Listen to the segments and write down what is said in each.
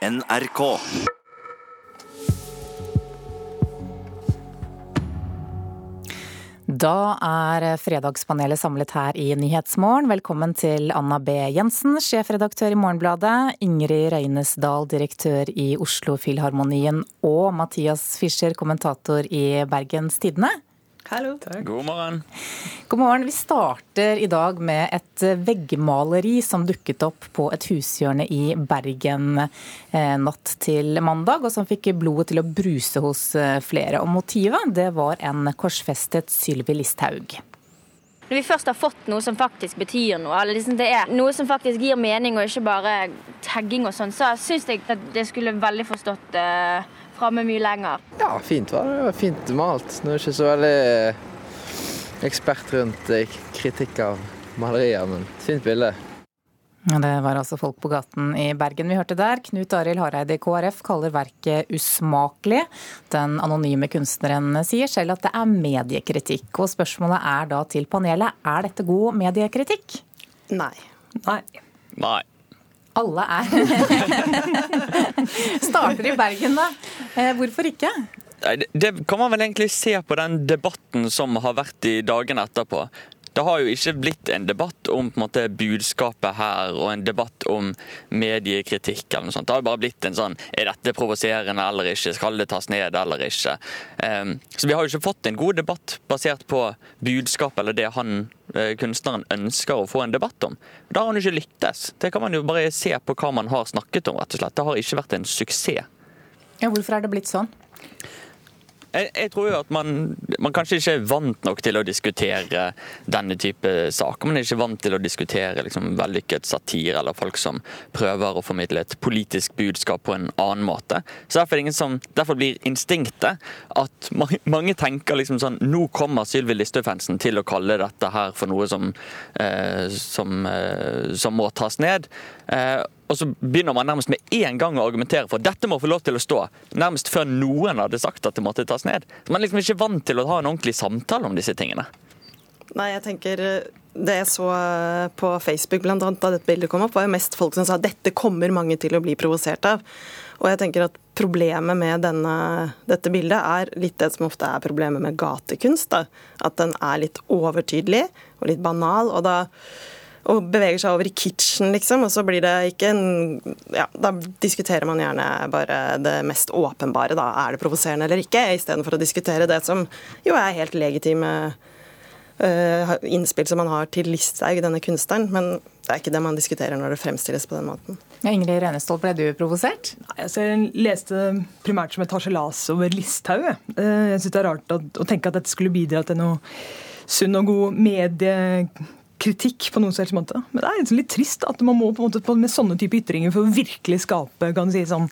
NRK. Da er Fredagspanelet samlet her i Nyhetsmorgen. Velkommen til Anna B. Jensen, sjefredaktør i Morgenbladet, Ingrid Røynesdal, direktør i Oslo Filharmonien, og Mathias Fischer, kommentator i Bergens Tidende. Hallo. God morgen. God morgen. Vi starter i dag med et veggmaleri som dukket opp på et hushjørne i Bergen eh, natt til mandag, og som fikk blodet til å bruse hos eh, flere. Og motivet det var en korsfestet Sylvi Listhaug. Når vi først har fått noe som faktisk betyr noe, eller liksom det er noe som faktisk gir mening og ikke bare tagging og sånn, så syns jeg at det skulle veldig forstått uh, framme mye lenger. Ja, fint var det. det var fint malt. Nå er jeg ikke så veldig ekspert rundt eh, kritikk av malerier, men fint bilde. Det var altså folk på gaten i Bergen vi hørte der. Knut Arild Hareide i KrF kaller verket usmakelig. Den anonyme kunstneren sier selv at det er mediekritikk. Og spørsmålet er da til panelet, er dette god mediekritikk? Nei. Nei. Nei. Alle er Starter i Bergen, da. Eh, hvorfor ikke? Det kan man vel egentlig se på den debatten som har vært i dagene etterpå. Det har jo ikke blitt en debatt om en måte, budskapet her og en debatt om mediekritikk. eller noe sånt. Det har bare blitt en sånn Er dette provoserende eller ikke? Skal det tas ned eller ikke? Um, så vi har jo ikke fått en god debatt basert på budskapet eller det han eh, kunstneren ønsker å få en debatt om. Da har han ikke lyktes. Det kan man jo bare se på hva man har snakket om, rett og slett. Det har ikke vært en suksess. Ja, hvorfor er det blitt sånn? Jeg, jeg, tror jo at man, man, kanskje ikke er vant nok til å diskutere denne type saker. Man er ikke vant til å diskutere liksom, vellykket satire eller folk som prøver å formidle et politisk budskap på en annen måte. Så Derfor, er som, derfor blir instinktet at mange, mange tenker liksom sånn Nå kommer Sylvi Listhaug-fansen til å kalle dette her for noe som, eh, som, eh, som må tas ned. Eh, og så begynner man nærmest med en gang å argumentere for dette må få lov til å stå, nærmest før noen hadde sagt at det måtte tas ned. Så Man er liksom ikke vant til å ha en ordentlig samtale om disse tingene. Nei, jeg tenker Det jeg så på Facebook blant annet, da dette bildet kom opp, var jo mest folk som sa at dette kommer mange til å bli provosert av. Og jeg tenker at Problemet med denne, dette bildet er litt det som ofte er problemet med gatekunst. Da. At den er litt overtydelig og litt banal. og da og beveger seg over i kitchen, liksom. Og så blir det ikke en Ja, da diskuterer man gjerne bare det mest åpenbare, da. Er det provoserende eller ikke? Istedenfor å diskutere det som jo er helt legitime uh, innspill som man har til Listhaug, denne kunstneren. Men det er ikke det man diskuterer når det fremstilles på den måten. Ja, Ingrid Renestål, ble du provosert? Nei, altså, jeg leste primært som et harselas over Listhaug. Eh, jeg syns det er rart å, å tenke at dette skulle bidra til noe sunn og god medie kritikk på noen slags måte. Men det er liksom litt trist at man må på en måte med sånne type ytringer for å virkelig skape kan si, sånn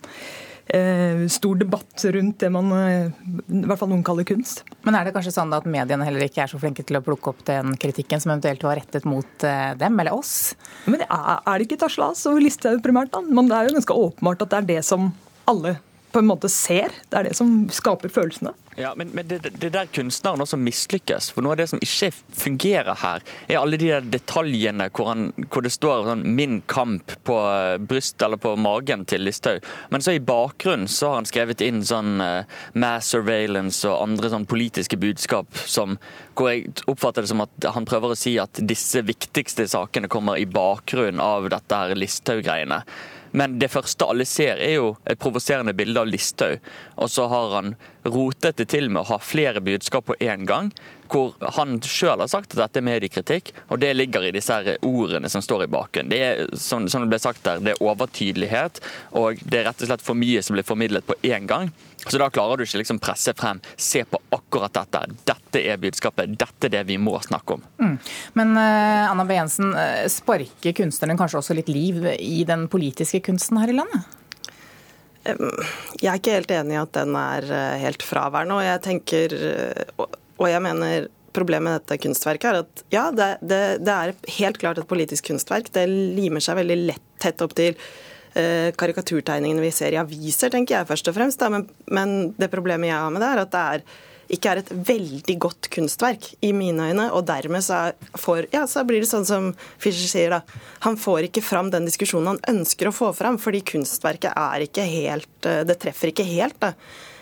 eh, stor debatt rundt det man eh, i hvert fall noen kaller kunst. Men er det kanskje sånn at mediene heller ikke er så flinke til å plukke opp den kritikken som eventuelt var rettet mot eh, dem, eller oss? Men er, er det ikke Taslas og Listhaug primært, da? Men det er jo ganske åpenbart at det er det som alle på en måte ser. Det er det som skaper følelsene. Ja, Men, men det, det der kunstneren også mislykkes. For noe av det som ikke fungerer her, er alle de der detaljene hvor, han, hvor det står sånn 'min kamp' på brystet eller på magen til Listhaug. Men så i bakgrunnen så har han skrevet inn sånn uh, mass surveillance og andre sånn politiske budskap som hvor jeg oppfatter det som at han prøver å si at disse viktigste sakene kommer i bakgrunnen av dette her Listhaug-greiene. Men det første alle ser, er jo et provoserende bilde av Listhaug. Og så har han rotet det til med å ha flere budskap på én gang hvor han sjøl har sagt at dette er mediekritikk, og det ligger i disse ordene som står i baken. Det er som det ble sagt der, det er overtydelighet, og det er rett og slett for mye som blir formidlet på én gang. Så da klarer du ikke liksom presse frem se på akkurat dette. Dette er budskapet, dette er det vi må snakke om. Mm. Men uh, Anna B. Jensen, uh, sparker kunstneren kanskje også litt liv i den politiske kunsten her i landet? Jeg er ikke helt enig i at den er eh, helt fraværende. Og jeg tenker, og jeg mener Problemet med dette kunstverket er at ja, det, det, det, er helt klart et politisk kunstverk. Det limer seg veldig lett tett opp til karikaturtegningene vi ser i aviser, tenker jeg først og fremst. Men, men, det problemet jeg har med det, er at det er ikke er et veldig godt kunstverk i mine øyne. Og dermed så, er, får, ja, så blir det sånn som Fischer sier, da. Han får ikke fram den diskusjonen han ønsker å få fram, fordi kunstverket er ikke helt eh, Det treffer ikke helt. da.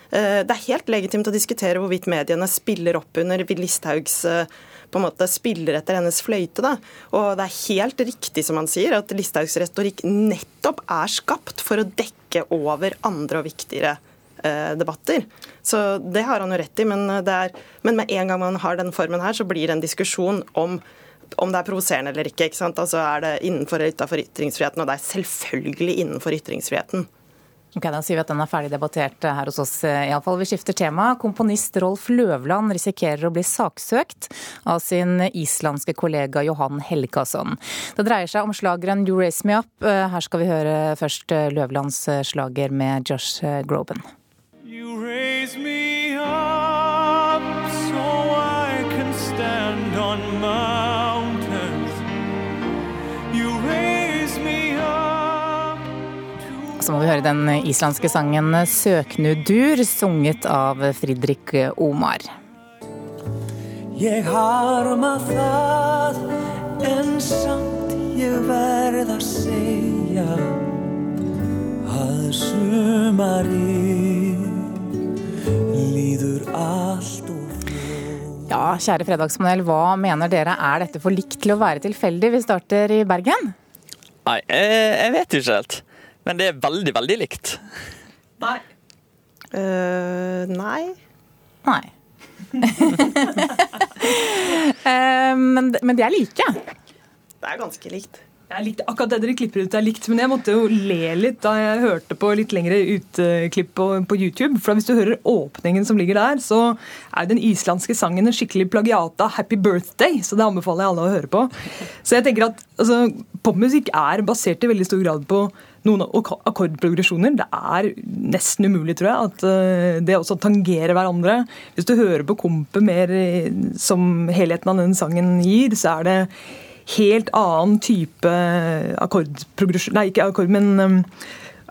Eh, det er helt legitimt å diskutere hvorvidt mediene spiller opp under Listhaugs eh, på en måte spiller etter hennes fløyte. Da. Og det er helt riktig som han sier, at Listhaugs retorikk nettopp er skapt for å dekke over andre og viktigere eh, debatter. Så det har han jo rett i, men, er, men med en gang man har den formen her, så blir det en diskusjon om om det er provoserende eller ikke. ikke sant? Altså Er det innenfor eller utenfor ytringsfriheten? Og det er selvfølgelig innenfor ytringsfriheten. Ok, Da sier vi at den er ferdig debattert her hos oss. iallfall. i alle fall. Vi skifter tema. Komponist Rolf Løvland risikerer å bli saksøkt av sin islandske kollega Johan Helgason. Det dreier seg om slageren You Raise Me Up. Eh, her skal vi høre først eh, Løvlands slager med Josh Groban. Så må vi høre den islandske sangen 'Søknudur', sunget av Fridrik Omar. Jeg harma það, en samt ég verð að segja að sumari líður allt og Ja, kjære Fredagsmodell, hva mener dere er dette for likt til å være tilfeldig? Vi starter i Bergen. Nei, jeg vet ikke helt. Men det er veldig, veldig likt. Nei. Uh, nei. Nei. uh, men, men de er like. Det er ganske likt. Likte akkurat det dere klipper ut er likt, men jeg måtte jo le litt da jeg hørte på litt lengre utklipp på, på, YouTube. For hvis du hører åpningen som ligger der, så er den islandske sangen en skikkelig plagiat av 'Happy Birthday'. Så det anbefaler jeg alle å høre på. Så jeg tenker at altså, popmusikk er basert i veldig stor grad på noen akkordprogresjoner. Det er nesten umulig, tror jeg, at eh, det også tangerer hverandre. Hvis du hører på kompet mer eh, som helheten av den sangen gir, så er det helt annen type akkordprogresjon Nei, ikke akkord, men um,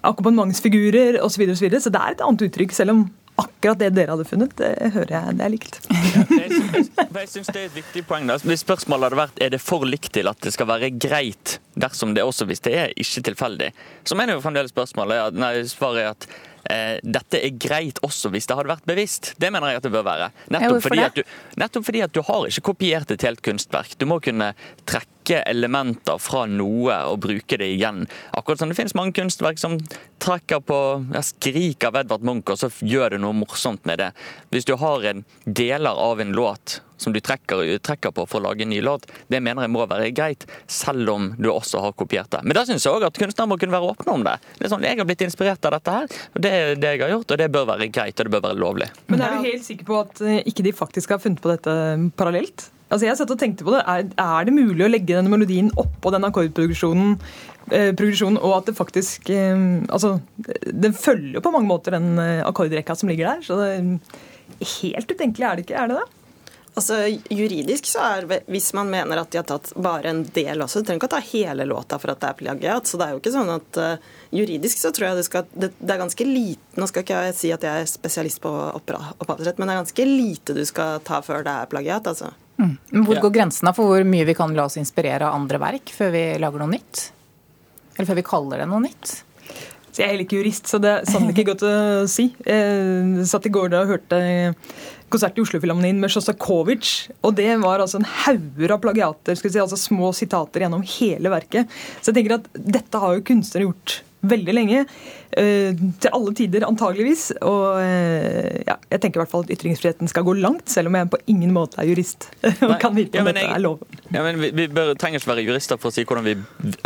akkompagnementsfigurer osv. Så, videre, og så, videre. så det er et annet uttrykk, selv om akkurat det dere hadde funnet, det hører jeg det er likt. Ja, jeg synes det er et viktig poeng. Da. Hvis spørsmålet hadde vært er det for likt til at det skal være greit dersom det også hvis det er ikke tilfeldig, så mener jo fremdeles spørsmålet nei, svaret er at dette er greit også hvis det hadde vært bevisst. Det mener jeg at det bør være. Nettopp, fordi at, du, nettopp fordi at du har ikke kopiert et helt kunstverk. Du må kunne trekke elementer fra noe og bruke det igjen. Akkurat som det finnes mange kunstverk som trekker på ja, skrik av Edvard Munch, og så gjør det noe morsomt med det. Hvis du har en deler av en låt som du trekker, trekker, på for å lage en ny låt, det mener jeg må være greit, selv om du også har kopiert det. Men da syns jeg òg at kunstnere må kunne være åpne om det. Det sånn, Jeg har blitt inspirert av dette her, og det er det jeg har gjort, og det bør være greit, og det bør være lovlig. Men er du helt sikker på at eh, ikke de faktisk har funnet på dette parallelt? Altså jeg satt og tenkte på det. Er, er det mulig å legge denne melodien oppå den akkordprogresjonen, eh, og at det faktisk eh, Altså, den følger jo på mange måter den eh, akkordrekka som ligger der. Så det, helt utenkelig er det ikke, er det det? Altså, Juridisk så er hvis man mener at de har tatt bare en del også, du trenger ikke å ta hele låta for at det er plagiat. Så det er jo ikke sånn at uh, juridisk så tror jeg det skal det, det, er ganske lite Nå skal ikke jeg si at jeg er spesialist på opphavsrett, men det er ganske lite du skal ta før det er plagiat, altså. Mm. Hvor går grensene for hvor mye vi kan la oss inspirere av andre verk før vi lager noe nytt? Eller før vi kaller det noe nytt? Så jeg er heller ikke jurist, så det er sannelig ikke godt å si. Jeg satt i går da og hørte konsert i Oslofilharmonien med Sjostakovitsj. Og det var altså en hauger av plagiater, si, altså små sitater gjennom hele verket. Så jeg tenker at dette har jo kunstnere gjort veldig lenge. Eh, til alle tider, antageligvis. Og eh, ja, jeg tenker i hvert fall at ytringsfriheten skal gå langt, selv om jeg på ingen måte er jurist. og kan vite om ja, dette jeg, er lov. Ja, men vi, vi bør, trenger ikke være jurister for å si hvordan vi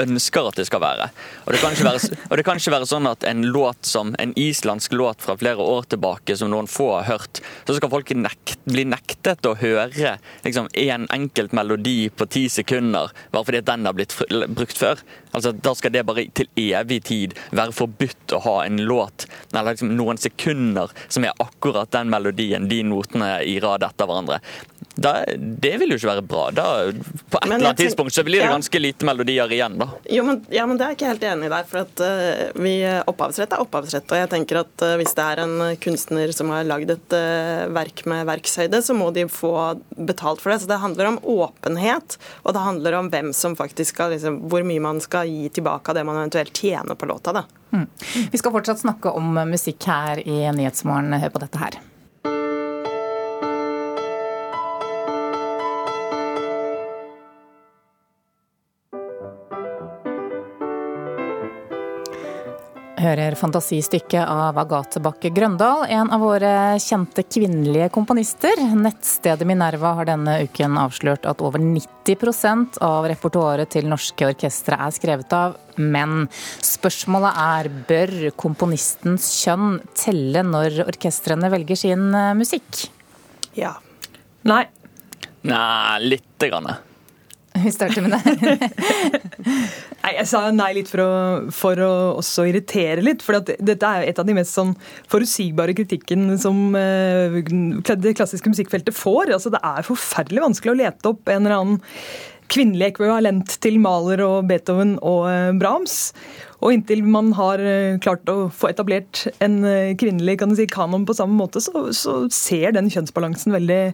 ønsker at det skal være. Og det kan ikke være, det kan ikke være sånn at en låt som en islandsk låt fra flere år tilbake, som noen få har hørt, så skal folk nekt, bli nektet å høre liksom, en enkelt melodi på ti sekunder bare fordi den har blitt brukt før. Altså, Da skal det bare til evig tid være forbudt å ha en låt eller liksom noen sekunder som er akkurat den melodien, de notene i rad etter hverandre. Det vil jo ikke være bra. Da, på et eller annet tidspunkt så blir det ganske lite melodier igjen, da. Jo, men, ja, men det er jeg ikke helt enig i der. For at uh, vi, opphavsrett er opphavsrett. Og jeg tenker at uh, hvis det er en kunstner som har lagd et uh, verk med verkshøyde, så må de få betalt for det. Så det handler om åpenhet, og det handler om hvem som faktisk skal, liksom, hvor mye man skal gi tilbake av det man eventuelt tjener på låta. da. Mm. Vi skal fortsatt snakke om musikk her i Nyhetsmorgen. Hør på dette her. Hører fantasistykket av Agathe Bakke Grøndal, en av våre kjente kvinnelige komponister. Nettstedet Minerva har denne uken avslørt at over 90% av repertoaret til norske orkestre er skrevet av menn. Spørsmålet er bør komponistens kjønn telle når orkestrene velger sin eh, musikk? Ja. Nei. Nei, lite grann. Vi starter med det. nei, jeg sa nei litt for å, for å også irritere litt. For dette er et av de mest sånn forutsigbare kritikken som eh, det klassiske musikkfeltet får. Altså, det er forferdelig vanskelig å lete opp en eller annen kvinnelig ekvivalent til Mahler og Beethoven og uh, Brahms. Og inntil man har uh, klart å få etablert en kvinnelig kan si, kanon på samme måte, så, så ser den kjønnsbalansen veldig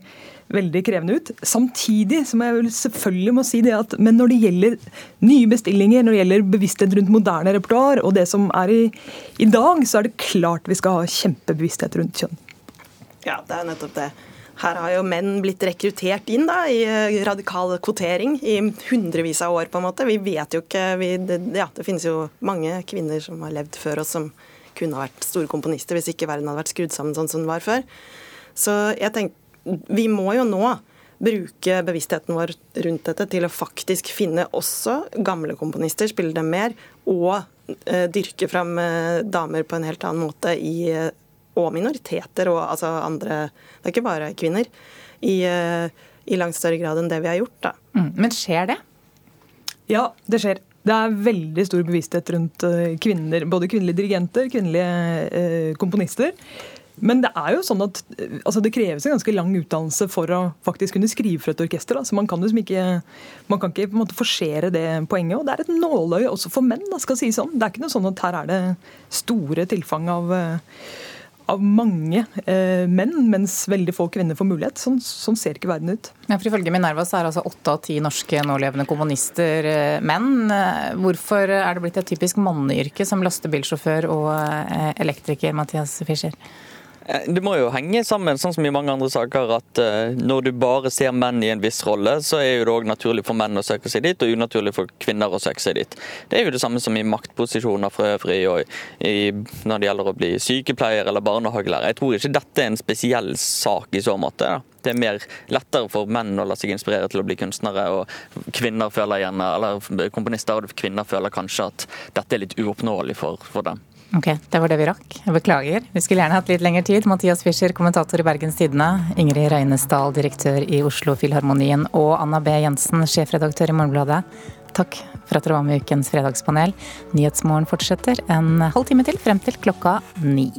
veldig krevende ut. Samtidig som jeg selvfølgelig må si det at men når det gjelder nye bestillinger, når det gjelder bevissthet rundt moderne repertoar og det som er i, i dag, så er det klart vi skal ha kjempebevissthet rundt kjønn. Ja, det er nettopp det. Her har jo menn blitt rekruttert inn da, i eh, radikal kvotering i hundrevis av år. på en måte. Vi vet jo ikke vi, det, ja, det finnes jo mange kvinner som har levd før oss som kunne ha vært store komponister hvis ikke verden hadde vært skrudd sammen sånn som den var før. Så jeg tenker vi må jo nå bruke bevisstheten vår rundt dette til å faktisk finne også gamle komponister, spille dem mer, og eh, dyrke fram eh, damer på en helt annen måte i, eh, og minoriteter og altså andre Det er ikke bare kvinner. I, eh, i langt større grad enn det vi har gjort. da. Mm, men skjer det? Ja, det skjer. Det er veldig stor bevissthet rundt eh, kvinner, både kvinnelige dirigenter, kvinnelige eh, komponister. Men det er jo sånn at altså det kreves en ganske lang utdannelse for å faktisk kunne skrive for et orkester. Så man kan liksom ikke man kan ikke på en måte forsere det poenget. Og det er et nåløye også for menn. Da, skal si sånn. Det er ikke noe sånn at her er det store tilfang av, av mange eh, menn, mens veldig få kvinner får mulighet. Sånn, sånn ser ikke verden ut. Ja, for Ifølge Minerva så er altså åtte av ti norske nålevende kommunister eh, menn. Hvorfor er det blitt et typisk manneyrke som lastebilsjåfør og eh, elektriker, Mathias Fischer? Eh, det må jo henge sammen, sånn som i mange andre saker, at uh, når du bare ser menn i en viss rolle, så er det òg naturlig for menn å søke seg dit, og unaturlig for kvinner å søke seg dit. Det er jo det samme som i maktposisjoner for øvrig, og i, når det gjelder å bli sykepleier eller barnehagelærer. Jeg tror ikke dette er en spesiell sak i så måte. Da. Det er mer lettere for menn å la seg inspirere til å bli kunstnere, og kvinner føler gjerne, eller komponister og kvinner føler kanskje at dette er litt uoppnåelig for, for dem. Ok, det var det vi rakk. Jeg beklager. Vi skulle gjerne hatt litt lengre tid. Mathias Fischer, kommentator i Bergens Tidende. Ingrid Røynesdal, direktør i Oslo Filharmonien. Og Anna B. Jensen, sjefredaktør i Morgenbladet. Takk for at dere var med i ukens fredagspanel. Nyhetsmorgen fortsetter en halv time til, frem til klokka ni.